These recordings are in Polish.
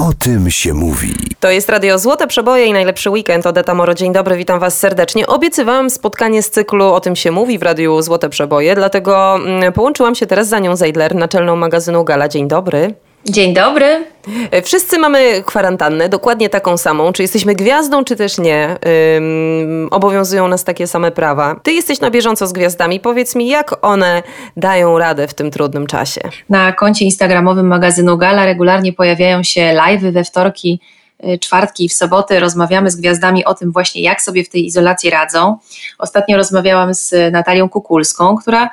O tym się mówi. To jest Radio Złote Przeboje i najlepszy weekend. Odeta Moro, dzień dobry, witam Was serdecznie. Obiecywałam spotkanie z cyklu O tym się mówi w Radiu Złote Przeboje, dlatego mm, połączyłam się teraz z Anią Zeidler, naczelną magazynu Gala. Dzień dobry. Dzień dobry. Wszyscy mamy kwarantannę, dokładnie taką samą. Czy jesteśmy gwiazdą, czy też nie? Ym, obowiązują nas takie same prawa. Ty jesteś na bieżąco z gwiazdami. Powiedz mi, jak one dają radę w tym trudnym czasie? Na koncie instagramowym magazynu Gala regularnie pojawiają się live'y we wtorki, czwartki i w soboty. Rozmawiamy z gwiazdami o tym właśnie, jak sobie w tej izolacji radzą. Ostatnio rozmawiałam z Natalią Kukulską, która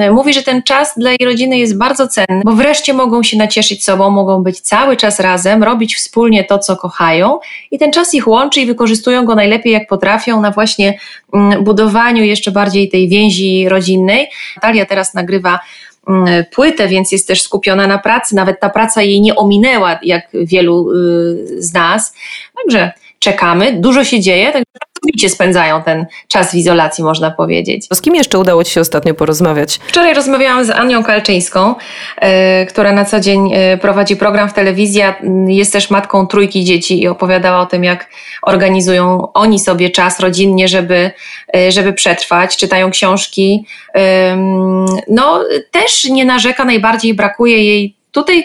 y, mówi, że ten czas dla jej rodziny jest bardzo cenny, bo wreszcie mogą się nacieszyć sobą, mogą być cały czas razem, robić wspólnie to, co kochają i ten czas ich łączy i wykorzystują go najlepiej, jak potrafią na właśnie mm, budowaniu jeszcze bardziej tej więzi rodzinnej. Natalia teraz nagrywa płytę, więc jest też skupiona na pracy. Nawet ta praca jej nie ominęła, jak wielu y, z nas. Także czekamy, dużo się dzieje, także pracowicie spędzają ten czas w izolacji, można powiedzieć. Z kim jeszcze udało Ci się ostatnio porozmawiać? Wczoraj rozmawiałam z Anią Kalczyńską, y, która na co dzień y, prowadzi program w telewizji, a, y, jest też matką trójki dzieci i opowiadała o tym, jak organizują oni sobie czas rodzinnie, żeby, y, żeby przetrwać, czytają książki. No, też nie narzeka, najbardziej brakuje jej tutaj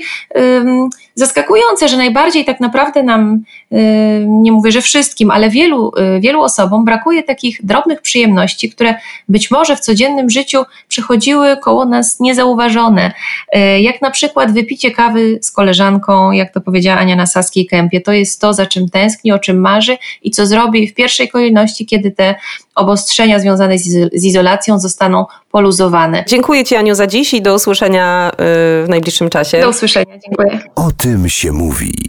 zaskakujące, że najbardziej tak naprawdę nam, ym, nie mówię, że wszystkim, ale wielu, y, wielu osobom brakuje takich drobnych przyjemności, które być może w codziennym życiu przychodziły koło nas niezauważone. Y, Jak na przykład wypicie kawy z koleżanką, jak to powiedziała Ania na Saskiej Kępie. To jest to, za czym tęskni, o czym marzy i co zrobi w pierwszej kolejności, kiedy te obostrzenia związane z izo- z izolacją zostaną poluzowane. Dziękuję Ci, Aniu, za dziś i do usłyszenia y, w najbliższym czasie. Do usłyszenia, dziękuję. O tym się mówi.